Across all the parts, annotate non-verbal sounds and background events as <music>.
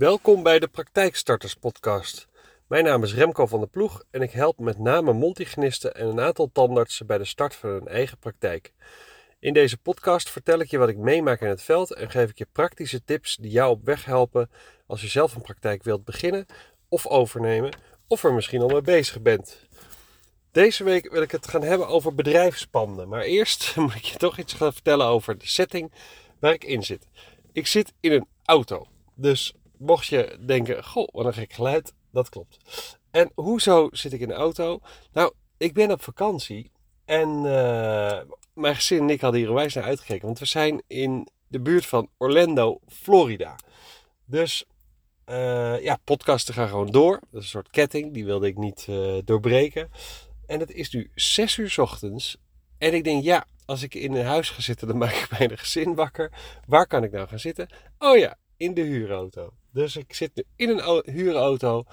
Welkom bij de Praktijkstarters Podcast. Mijn naam is Remco van der Ploeg en ik help met name mondhygiënisten en een aantal tandartsen bij de start van hun eigen praktijk. In deze podcast vertel ik je wat ik meemaak in het veld en geef ik je praktische tips die jou op weg helpen als je zelf een praktijk wilt beginnen of overnemen of er misschien al mee bezig bent. Deze week wil ik het gaan hebben over bedrijfspanden. Maar eerst <laughs> moet ik je toch iets gaan vertellen over de setting waar ik in zit. Ik zit in een auto. Dus mocht je denken, goh, wat een gek geluid, dat klopt. En hoezo zit ik in de auto? Nou, ik ben op vakantie en uh, mijn gezin en ik hadden hier wijs naar uitgekeken. Want we zijn in de buurt van Orlando, Florida. Dus uh, ja, podcasten gaan gewoon door. Dat is een soort ketting, die wilde ik niet uh, doorbreken. En het is nu 6 uur ochtends. En ik denk, ja, als ik in een huis ga zitten, dan maak ik mijn gezin wakker. Waar kan ik nou gaan zitten? Oh ja, in de huurauto. Dus ik zit nu in een huurauto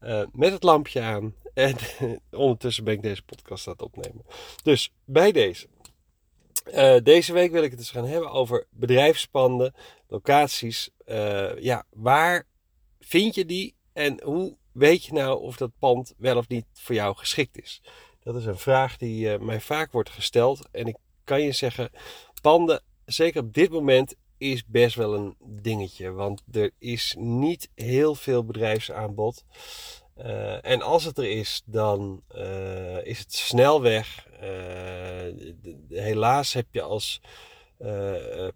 uh, met het lampje aan. <laughs> En ondertussen ben ik deze podcast aan het opnemen. Dus bij deze. Uh, deze week wil ik het dus gaan hebben over bedrijfspanden, locaties. Uh, ja, waar vind je die en hoe weet je nou of dat pand wel of niet voor jou geschikt is? Dat is een vraag die mij vaak wordt gesteld. En ik kan je zeggen, panden, zeker op dit moment, is best wel een dingetje. Want er is niet heel veel bedrijfsaanbod. Uh, en als het er is, dan uh, is het snel weg. helaas heb je als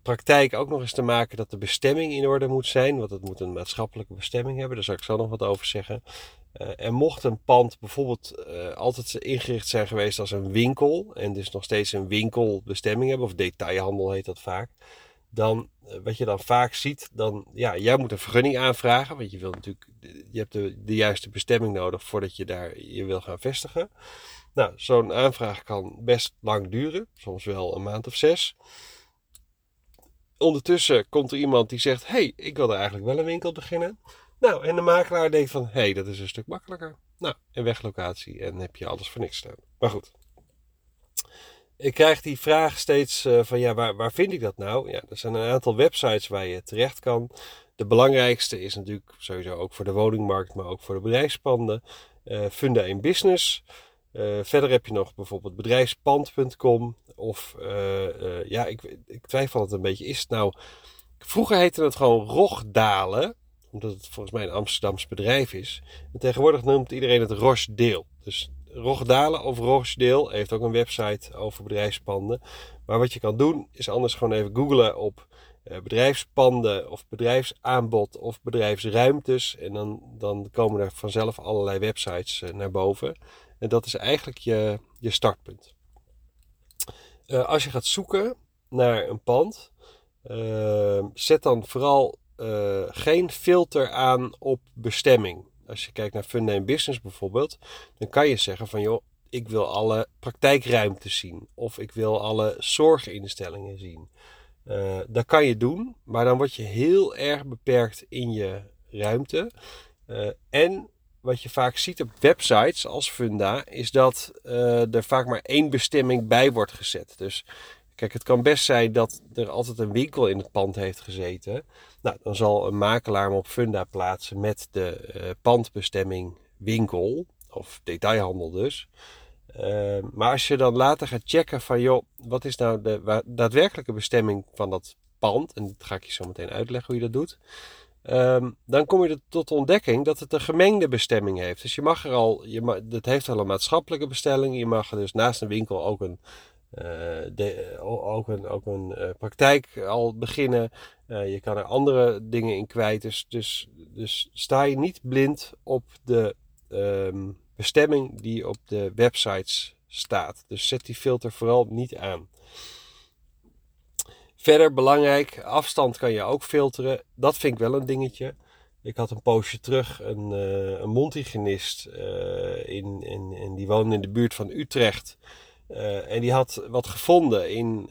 praktijk ook nog eens te maken dat de bestemming in orde moet zijn. Want het moet een maatschappelijke bestemming hebben. Daar zal ik zo nog wat over zeggen. En mocht een pand bijvoorbeeld altijd ingericht zijn geweest als een winkel. En dus nog steeds een winkelbestemming hebben. Of detailhandel heet dat vaak. Dan, wat je dan vaak ziet, dan, ja, jij moet een vergunning aanvragen. Want je wil natuurlijk, je hebt de, de juiste bestemming nodig voordat je daar je wil gaan vestigen. Nou, zo'n aanvraag kan best lang duren. Soms wel een maand of zes ondertussen komt er iemand die zegt: hey, ik wil er eigenlijk wel een winkel beginnen. Nou, en de makelaar denkt van: hey, dat is een stuk makkelijker. Nou, en weglocatie en heb je alles voor niks staan. Maar goed. Ik krijg die vraag steeds uh, van ja, waar, waar vind ik dat nou? Ja, er zijn een aantal websites waar je terecht kan. De belangrijkste is natuurlijk sowieso ook voor de woningmarkt, maar ook voor de bedrijfspanden. Uh, Funda in Business. Uh, verder heb je nog bijvoorbeeld bedrijfspand.com. Of ja, ik, ik, twijfel het een beetje. Is het nou. Vroeger heette het gewoon Rogdalen. Omdat het volgens mij een Amsterdams bedrijf is. En tegenwoordig noemt iedereen het Rochdeel. Dus Rogdalen of Rochdeel heeft ook een website over bedrijfspanden. Maar wat je kan doen is anders gewoon even googlen op bedrijfspanden of bedrijfsaanbod of bedrijfsruimtes. En dan, dan komen er vanzelf allerlei websites naar boven. En dat is eigenlijk je, je startpunt. Uh, als je gaat zoeken naar een pand, zet dan vooral geen filter aan op bestemming. Als je kijkt naar Funda in Business bijvoorbeeld, dan kan je zeggen van joh, ik wil alle praktijkruimtes zien. Of ik wil alle zorginstellingen zien. dat kan je doen, maar dan word je heel erg beperkt in je ruimte. en wat je vaak ziet op websites als Funda, is dat uh, er vaak maar één bestemming bij wordt gezet. Dus kijk, het kan best zijn dat er altijd een winkel in het pand heeft gezeten. Nou, dan zal een makelaar hem op Funda plaatsen met de uh, pandbestemming winkel, of detailhandel dus. Uh, maar als je dan later gaat checken van, joh, wat is nou de daadwerkelijke bestemming van dat pand? En dat ga ik je zo meteen uitleggen hoe je dat doet. Um, dan kom je tot de ontdekking dat het een gemengde bestemming heeft. Dus je mag er al, je het heeft wel een maatschappelijke bestelling. Je mag er dus naast een winkel ook een, de, ook een, ook een uh, praktijk al beginnen. Je kan er andere dingen in kwijt. Dus, dus, dus sta je niet blind op de um, bestemming die op de websites staat. Dus zet die filter vooral niet aan. Verder belangrijk, afstand kan je ook filteren. Dat vind ik wel een dingetje. Ik had een poosje terug een, uh, een mondhygiënist uh, in, in, in, die woonde in de buurt van Utrecht. Uh, en die had wat gevonden in,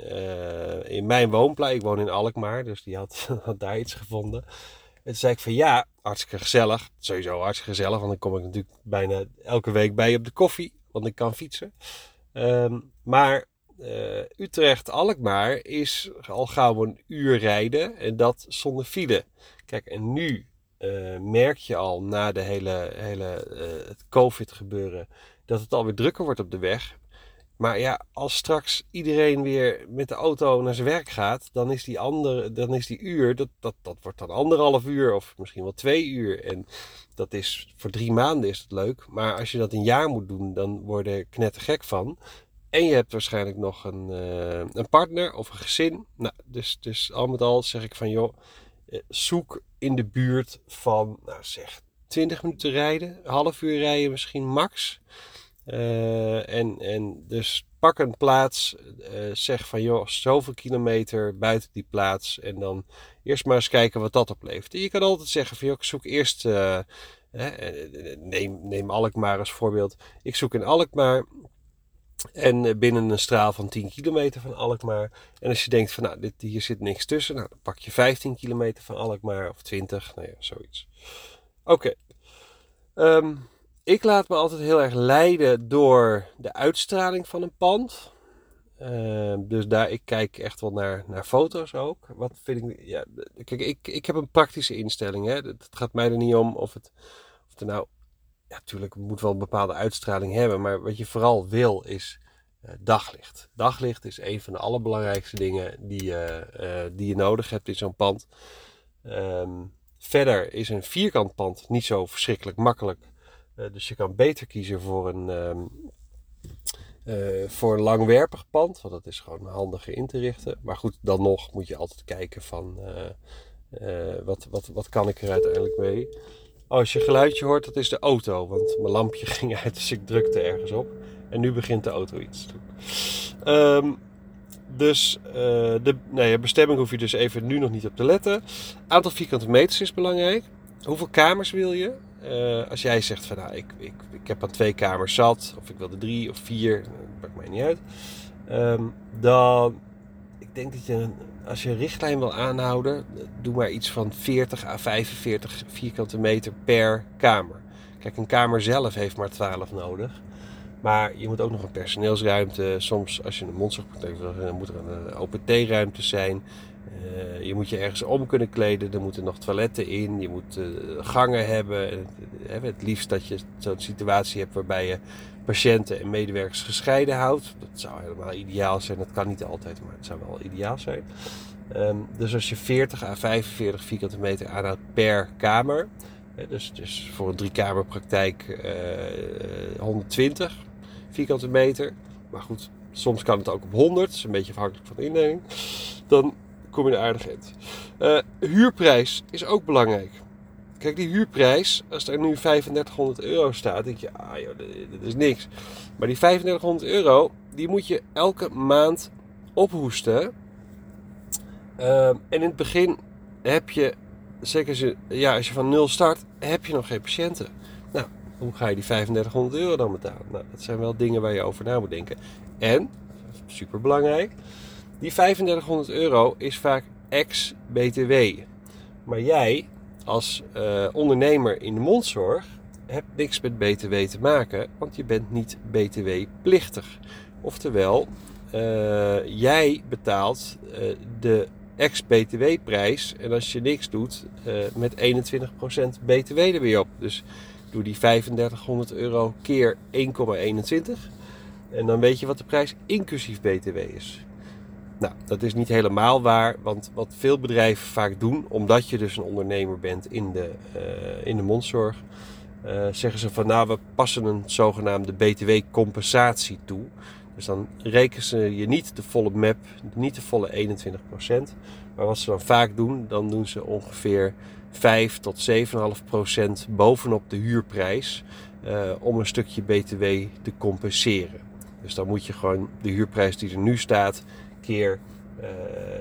in mijn woonplaats. Ik woon in Alkmaar, dus die <laughs> had, daar iets gevonden. En toen zei ik van ja, hartstikke gezellig. Sowieso hartstikke gezellig, want dan kom ik natuurlijk bijna elke week bij op de koffie. Want ik kan fietsen. Um, maar uh, Utrecht-Alkmaar is al gauw een uur rijden en dat zonder file. Kijk, en nu eh, merk je al na de hele, hele eh, het COVID gebeuren dat het alweer drukker wordt op de weg. Maar ja, als straks iedereen weer met de auto naar zijn werk gaat, dan is die, andere, dan is die uur, dat, dat, dat wordt dan anderhalf uur of misschien wel twee uur. En dat is voor drie maanden is het leuk. Maar als je dat een jaar moet doen, dan word je knettergek van. En je hebt waarschijnlijk nog een, uh, een partner of een gezin. Nou, dus, dus al met al zeg ik van joh, eh, zoek in de buurt van, nou zeg, 20 minuten rijden, half uur rijden misschien max. Uh, en, en dus pak een plaats, uh, zeg van joh, zoveel kilometer buiten die plaats. En dan eerst maar eens kijken wat dat oplevert. Je kan altijd zeggen van joh, ik zoek eerst, uh, neem, neem Alkmaar als voorbeeld. Ik zoek in Alkmaar en binnen een straal van 10 kilometer van Alkmaar. En als je denkt van nou, dit, hier zit niks tussen. Nou, dan pak je 15 kilometer van Alkmaar of 20. Nou ja, zoiets. Oké. Okay. Um, ik laat me altijd heel erg leiden door de uitstraling van een pand. Uh, dus daar, ik kijk echt wel naar, naar foto's ook. Wat vind ik, ja, kijk, ik, ik heb een praktische instelling. Hè. Het gaat mij er niet om of het, of het nou, ja, natuurlijk moet wel een bepaalde uitstraling hebben. Maar wat je vooral wil is uh, daglicht. Daglicht is een van de allerbelangrijkste dingen die, uh, die je nodig hebt in zo'n pand. Um, verder is een vierkant pand niet zo verschrikkelijk makkelijk eh, dus je kan beter kiezen voor een, um, uh, voor een langwerpig pand, want dat is gewoon handiger in te richten. Maar goed, dan nog moet je altijd kijken van uh, wat, wat, wat kan ik er uiteindelijk mee. Als je geluidje hoort, dat is de auto, want mijn lampje <laughs> ging uit, dus ik drukte ergens op. En nu begint de auto iets. Um, dus de nou bestemming hoef je dus even nu nog niet op te letten. Aantal vierkante meters is belangrijk. Hoeveel kamers wil je? Uh, als jij zegt van nou, ik, ik, ik heb aan twee kamers zat, of ik wilde drie of vier, dat maakt mij niet uit. Um, dan, ik denk dat je, als je een richtlijn wil aanhouden, doe maar iets van 40 à 45 vierkante meter per kamer. Kijk, een kamer zelf heeft maar 12 nodig. Maar je moet ook nog een personeelsruimte. Soms, als je een mondzorgpraktijk wil, dan moet er een OPT-ruimte zijn. Uh, je moet je ergens om kunnen kleden, er moeten nog toiletten in, je moet uh, gangen hebben. Het liefst dat je zo'n situatie hebt waarbij je patiënten en medewerkers gescheiden houdt. Dat zou helemaal ideaal zijn, dat kan niet altijd, maar het zou wel ideaal zijn. Um, dus als je 40 à 45 vierkante meter aanhoudt per kamer, dus, dus voor een driekamerpraktijk 120 vierkante meter, maar goed, soms kan het ook op 100, dat is een beetje afhankelijk van de indeling. Dan kom je er aardig in. Uh, huurprijs is ook belangrijk. Kijk, die huurprijs, als er nu 3500 euro staat, denk je, ah dat is niks. Maar die 3500 euro, die moet je elke maand ophoesten. Uh, en in het begin heb je, zeker als je, ja, als je van nul start, heb je nog geen patiënten. Hoe ga je die 3500 euro dan betalen? Nou, dat zijn wel dingen waar je over na moet denken. En, super belangrijk, die 3500 euro is vaak ex-BTW. Maar jij als uh, ondernemer in de mondzorg hebt niks met BTW te maken, want je bent niet BTW-plichtig. Oftewel, uh, jij betaalt uh, de ex-BTW-prijs en als je niks doet, met 21% BTW er weer op. Dus doe die 3500 euro keer 1,21 en dan weet je wat de prijs inclusief BTW is. Nou, dat is niet helemaal waar, want wat veel bedrijven vaak doen, omdat je dus een ondernemer bent in de, uh, in de mondzorg, uh, zeggen ze van nou, we passen een zogenaamde BTW-compensatie toe. Dus dan rekenen ze je niet de volle map, niet de volle 21%. Maar wat ze dan vaak doen, dan doen ze ongeveer 5 tot 7,5% bovenop de huurprijs uh, om een stukje BTW te compenseren. Dus dan moet je gewoon de huurprijs die er nu staat keer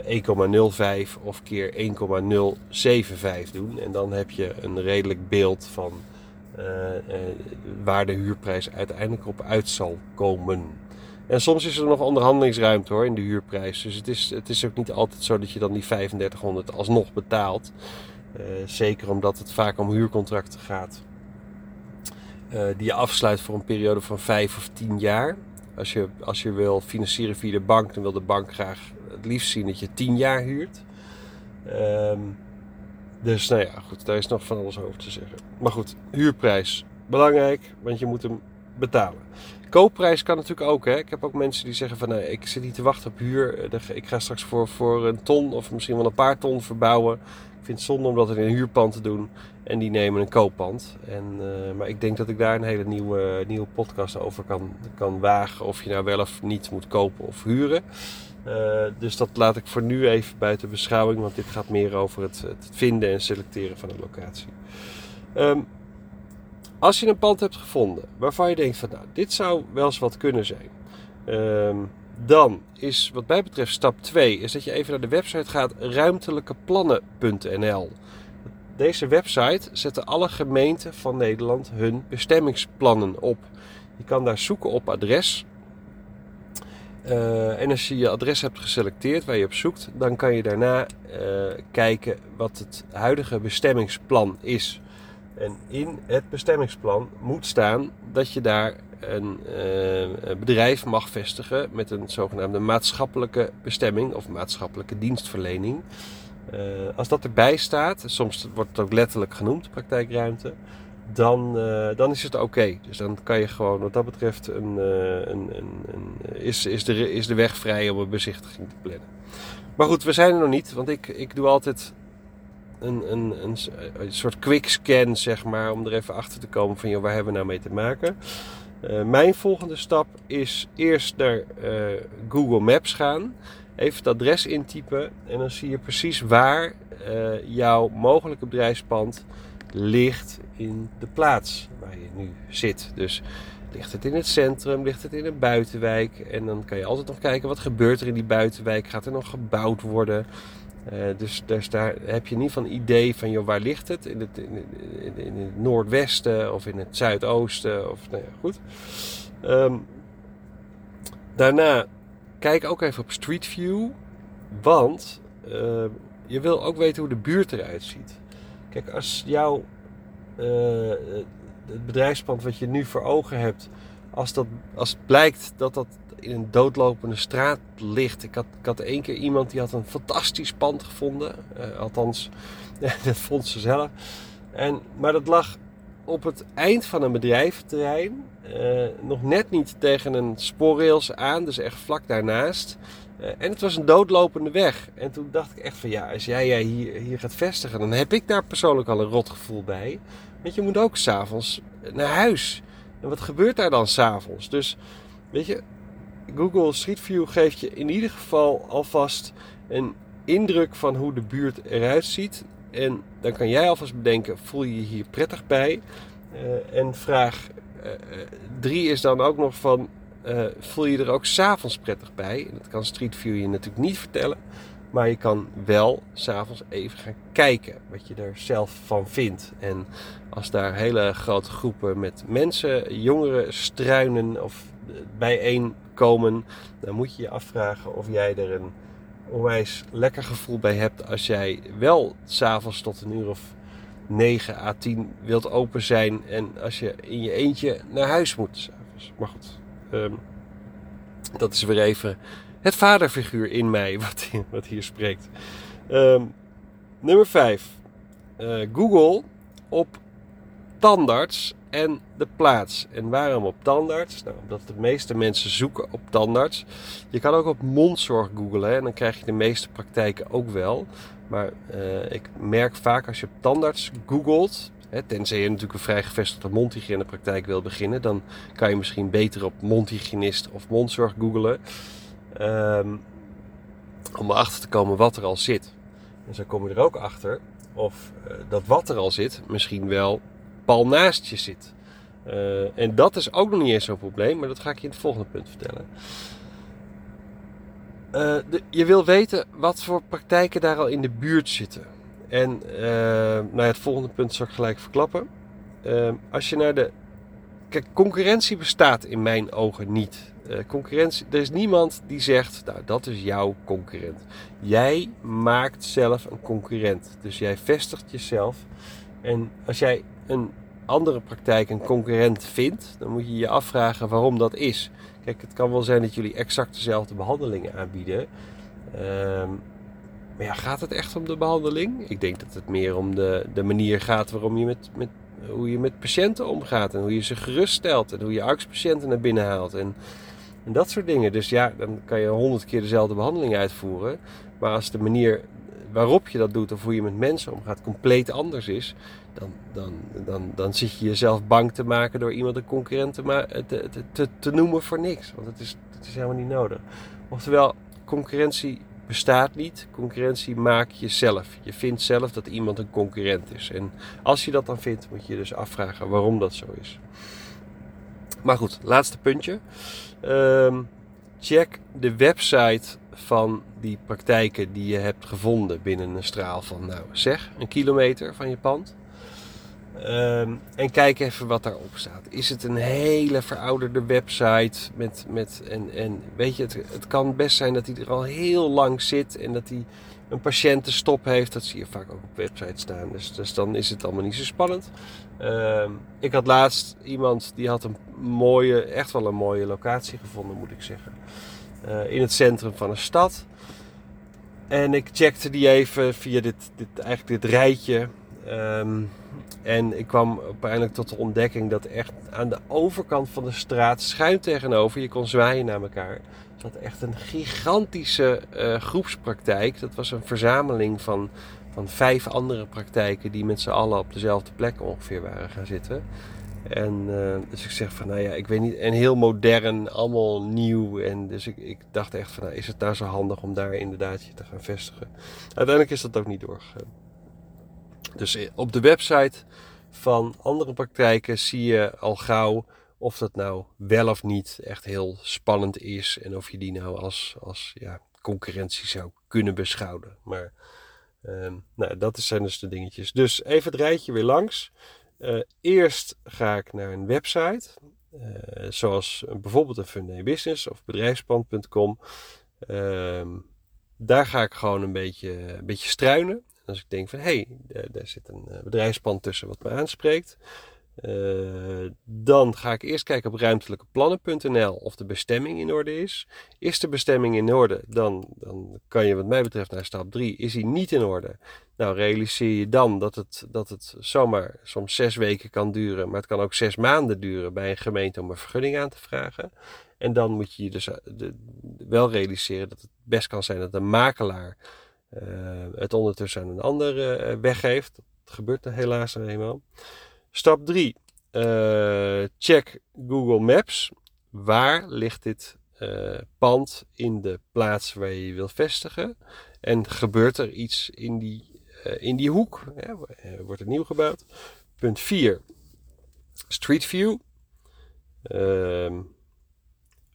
uh, 1,05 of keer 1,075 doen. En dan heb je een redelijk beeld van uh, waar de huurprijs uiteindelijk op uit zal komen. En soms is er nog onderhandelingsruimte hoor in de huurprijs. Dus het is, het is ook niet altijd zo dat je dan die 3500 alsnog betaalt. Uh, zeker omdat het vaak om huurcontracten gaat. die je afsluit voor een periode van 5 of 10 jaar. Als je, als je wil financieren via de bank, dan wil de bank graag het liefst zien dat je 10 jaar huurt. Um, Dus nou ja, goed, daar is nog van alles over te zeggen. Maar goed, huurprijs. Belangrijk, want je moet hem betalen. Koopprijs kan natuurlijk ook. Hè. Ik heb ook mensen die zeggen van nou, ik zit niet te wachten op huur. Eh, ik ga straks voor, voor een ton of misschien wel een paar ton verbouwen. Vind het zonde om dat in een huurpand te doen. En die nemen een kooppand. En, uh, maar ik denk dat ik daar een hele nieuwe, nieuwe podcast over kan, kan wagen. Of je nou wel of niet moet kopen of huren. Uh, dus dat laat ik voor nu even buiten beschouwing. Want dit gaat meer over het, het vinden en selecteren van een locatie. Um, als je een pand hebt gevonden waarvan je denkt van nou, dit zou wel eens wat kunnen zijn. Um, dan is wat mij betreft stap 2 is dat je even naar de website gaat ruimtelijkeplannen.nl. Deze website zetten alle gemeenten van Nederland hun bestemmingsplannen op. Je kan daar zoeken op adres. Uh, en als je je adres hebt geselecteerd waar je op zoekt, dan kan je daarna uh, kijken wat het huidige bestemmingsplan is. En in het bestemmingsplan moet staan dat je daar een uh, bedrijf mag vestigen met een zogenaamde maatschappelijke bestemming of maatschappelijke dienstverlening. Uh, als dat erbij staat, soms wordt het ook letterlijk genoemd, praktijkruimte, dan, uh, dan is het oké. Dus dan kan je gewoon wat dat betreft een, een, een, een, is, is, de, is de weg vrij om een bezichtiging te plannen. Maar goed, we zijn er nog niet, want ik, ik doe altijd een, een, een, een, soort quick scan, zeg maar, om er even achter te komen van, joh, waar hebben we nou mee te maken? Uh, mijn volgende stap is eerst naar uh, Google Maps gaan, even het adres intypen en dan zie je precies waar uh, jouw mogelijke bedrijfspand ligt in de plaats waar je nu zit. Dus ligt het in het centrum, ligt het in een buitenwijk en dan kan je altijd nog kijken wat gebeurt er in die buitenwijk, gaat er nog gebouwd worden? Uh, dus, dus, daar heb je geval een idee van joh, waar ligt het? In het, in, het noordwesten of in het zuidoosten? Of, nou ja, goed. Um, daarna kijk ook even op Street View. Want uh, je wil ook weten hoe de buurt eruit ziet. Kijk, als jouw uh, bedrijfspand wat je nu voor ogen hebt, als, dat, als het blijkt dat dat in een doodlopende straat ligt. Ik had, ik had één keer iemand die had een fantastisch pand gevonden. Uh, althans, <laughs> dat vond ze zelf. En, maar dat lag op het eind van een bedrijventerrein. Uh, nog net niet tegen een spoorrails aan, dus echt vlak daarnaast. Uh, en het was een doodlopende weg. En toen dacht ik echt van ja, als jij, jij hier, hier gaat vestigen, dan heb ik daar persoonlijk al een rotgevoel bij. Want je moet ook s'avonds naar huis. En wat gebeurt daar dan s'avonds? Dus weet je, Google Street View geeft je in ieder geval alvast een indruk van hoe de buurt eruit ziet. En dan kan jij alvast bedenken, voel je je hier prettig bij? Uh, en vraag 3 uh, is dan ook nog van, voel je er ook s'avonds prettig bij? Dat kan Street View je natuurlijk niet vertellen. Maar je kan wel s'avonds even gaan kijken wat je er zelf van vindt. En als daar hele grote groepen met mensen, jongeren struinen of bijeenkomen, dan moet je je afvragen of jij er een onwijs lekker gevoel bij hebt als jij wel s'avonds tot een uur of 9 à 10 wilt open zijn en als je in je eentje naar huis moet s'avonds. Maar goed, um, dat is weer even het vaderfiguur in mij <laughs> wat, wat hier spreekt. Um, nummer 5. Uh, eh, Google op tandarts en de plaats. En waarom op tandarts? Nou, omdat de meeste mensen zoeken op tandarts. Je kan ook op mondzorg googlen en dan krijg je de meeste praktijken ook wel. Maar uh, ik merk vaak als je op tandarts googelt, hè, tenzij je natuurlijk een vrij gevestigde mondhygiënepraktijk wil beginnen, dan kan je misschien beter op mondhygiënist of mondzorg googlen. Um, om erachter te komen wat er al zit. En zo kom je er ook achter of uh, dat wat er al zit misschien wel pal naast je zit. Uh, en dat is ook nog niet eens zo'n probleem, maar dat ga ik je in het volgende punt vertellen. Uh, de, je wil weten wat voor praktijken daar al in de buurt zitten. En uh, nou ja, het volgende punt zal ik gelijk verklappen. als je naar de. Kijk, concurrentie bestaat in mijn ogen niet. concurrentie, er is niemand die zegt, nou dat is jouw concurrent. Jij maakt zelf een concurrent. Dus jij vestigt jezelf. En als jij een andere praktijk een concurrent vindt, dan moet je je afvragen waarom dat is. Kijk, het kan wel zijn dat jullie exact dezelfde behandelingen aanbieden. Um, Maar ja, gaat het echt om de behandeling? Ik denk dat het meer om de, de manier gaat waarom je met, met, hoe je met patiënten omgaat. En hoe je ze geruststelt. En hoe je artspatiënten naar binnen haalt. En, en dat soort dingen. Dus ja, dan kan je honderd keer dezelfde behandeling uitvoeren. Maar als de manier waarop je dat doet of hoe je met mensen omgaat compleet anders is, dan, dan, dan, dan zit je jezelf bang te maken door iemand een concurrent te, te, te, te noemen voor niks. Want het is, het is helemaal niet nodig. Oftewel, concurrentie bestaat niet. Concurrentie maak je zelf. Je vindt zelf dat iemand een concurrent is. En als je dat dan vindt, moet je dus afvragen waarom dat zo is. Maar goed, laatste puntje. Ehm, check de website van die praktijken die je hebt gevonden binnen een straal van, nou zeg, een kilometer van je pand. Ehm, en kijk even wat daarop staat. Is het een hele verouderde website? Met, met, en, en weet je, het, het kan best zijn dat hij er al heel lang zit en dat hij een patiëntenstop heeft. Dat zie je vaak ook op websites staan. Dus, dus dan is het allemaal niet zo spannend. Ehm, ik had laatst iemand die had een mooie, echt wel een mooie locatie gevonden, moet ik zeggen. Uh, in het centrum van een stad. En ik checkte die even via dit, dit, eigenlijk dit rijtje. Um, en ik kwam uiteindelijk tot de ontdekking dat echt aan de overkant van de straat, schuin tegenover, je kon zwaaien naar elkaar, zat echt een gigantische uh, groepspraktijk. Dat was een verzameling van, van vijf andere praktijken die met z'n allen op dezelfde plek ongeveer waren gaan zitten. En uh, dus ik zeg van, nou ja, ik weet niet, en heel modern, allemaal nieuw. En dus ik, ik dacht echt van, nou, is het daar zo handig om daar inderdaad je te gaan vestigen? Uiteindelijk is dat ook niet doorgegaan. Dus eh, op de website van andere praktijken zie je al gauw of dat nou wel of niet echt heel spannend is. En of je die nou als, als ja, concurrentie zou kunnen beschouwen. Maar um, nou, dat zijn dus de dingetjes. Dus even het rijtje weer langs. Uh, eerst ga ik naar een website. Uh, zoals bijvoorbeeld een Funday Business of bedrijfspand.com. Ehm, daar ga ik gewoon een beetje, een beetje struinen als ik denk van hé, hey, daar zit een eh, bedrijfspand tussen wat me aanspreekt. Uh, dan ga ik eerst kijken op ruimtelijkeplannen.nl of de bestemming in orde is. Is de bestemming in orde, dan, dan kan je wat mij betreft naar stap 3. Is die niet in orde? Nou, realiseer je dan dat het, dat het zomaar soms zes weken kan duren, maar het kan ook zes maanden duren bij een gemeente om een vergunning aan te vragen. En dan moet je je dus eh, wel realiseren dat het best kan zijn dat de makelaar uh, het ondertussen aan een ander uh, weggeeft. Dat gebeurt er helaas nog eenmaal. Stap 3. Uh, eh, check Google Maps. Waar ligt dit pand in de plaats waar je je wil vestigen? En gebeurt er iets in die, in die hoek? Wordt het nieuw gebouwd? Punt 4. Street View. Ehm,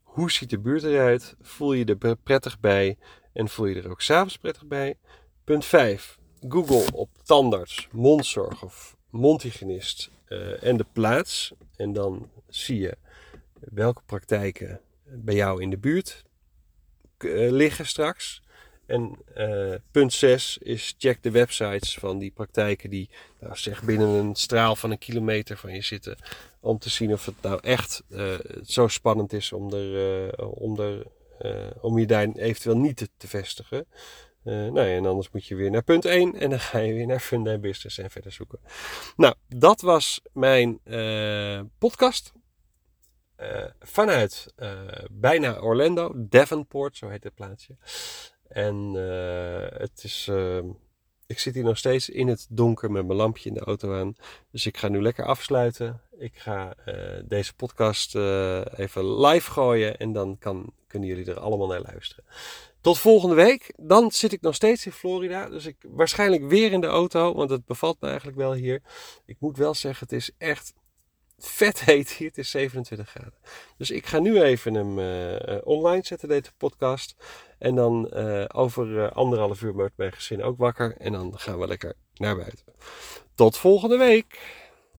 hoe ziet de buurt eruit? Voel je er prettig bij? En voel je er ook s'avonds prettig bij. Punt 5. Google op tandarts, mondzorg of mondhygiënist uh, en de plaats. En dan zie je welke praktijken bij jou in de buurt uh, liggen straks. En uh, punt 6 is check de websites van die praktijken die nou, zeg binnen een straal van een kilometer van je zitten. Om te zien of het nou echt zo spannend is om er, om er om je daar eventueel niet te, te vestigen. Uh, en anders moet je weer naar punt 1 en dan ga je weer naar Funda Business en verder zoeken. Nou, dat was mijn uh, podcast. vanuit bijna Orlando, Devonport, zo heet het plaatsje. En het is ehm, ik zit hier nog steeds in het donker met mijn lampje in de auto aan. Dus ik ga nu lekker afsluiten. Ik ga deze podcast even live gooien en dan kan, kunnen jullie er allemaal naar luisteren. Tot volgende week. Dan zit ik nog steeds in Florida. Dus ik waarschijnlijk weer in de auto, want het bevalt me eigenlijk wel hier. Ik moet wel zeggen, het is echt vet <laughs> heet hier. Het is 27 graden. Dus ik ga nu even hem uh, online zetten, deze podcast. En dan uh, over anderhalf uur wordt mijn gezin ook wakker. En dan gaan we lekker naar buiten. Tot volgende week.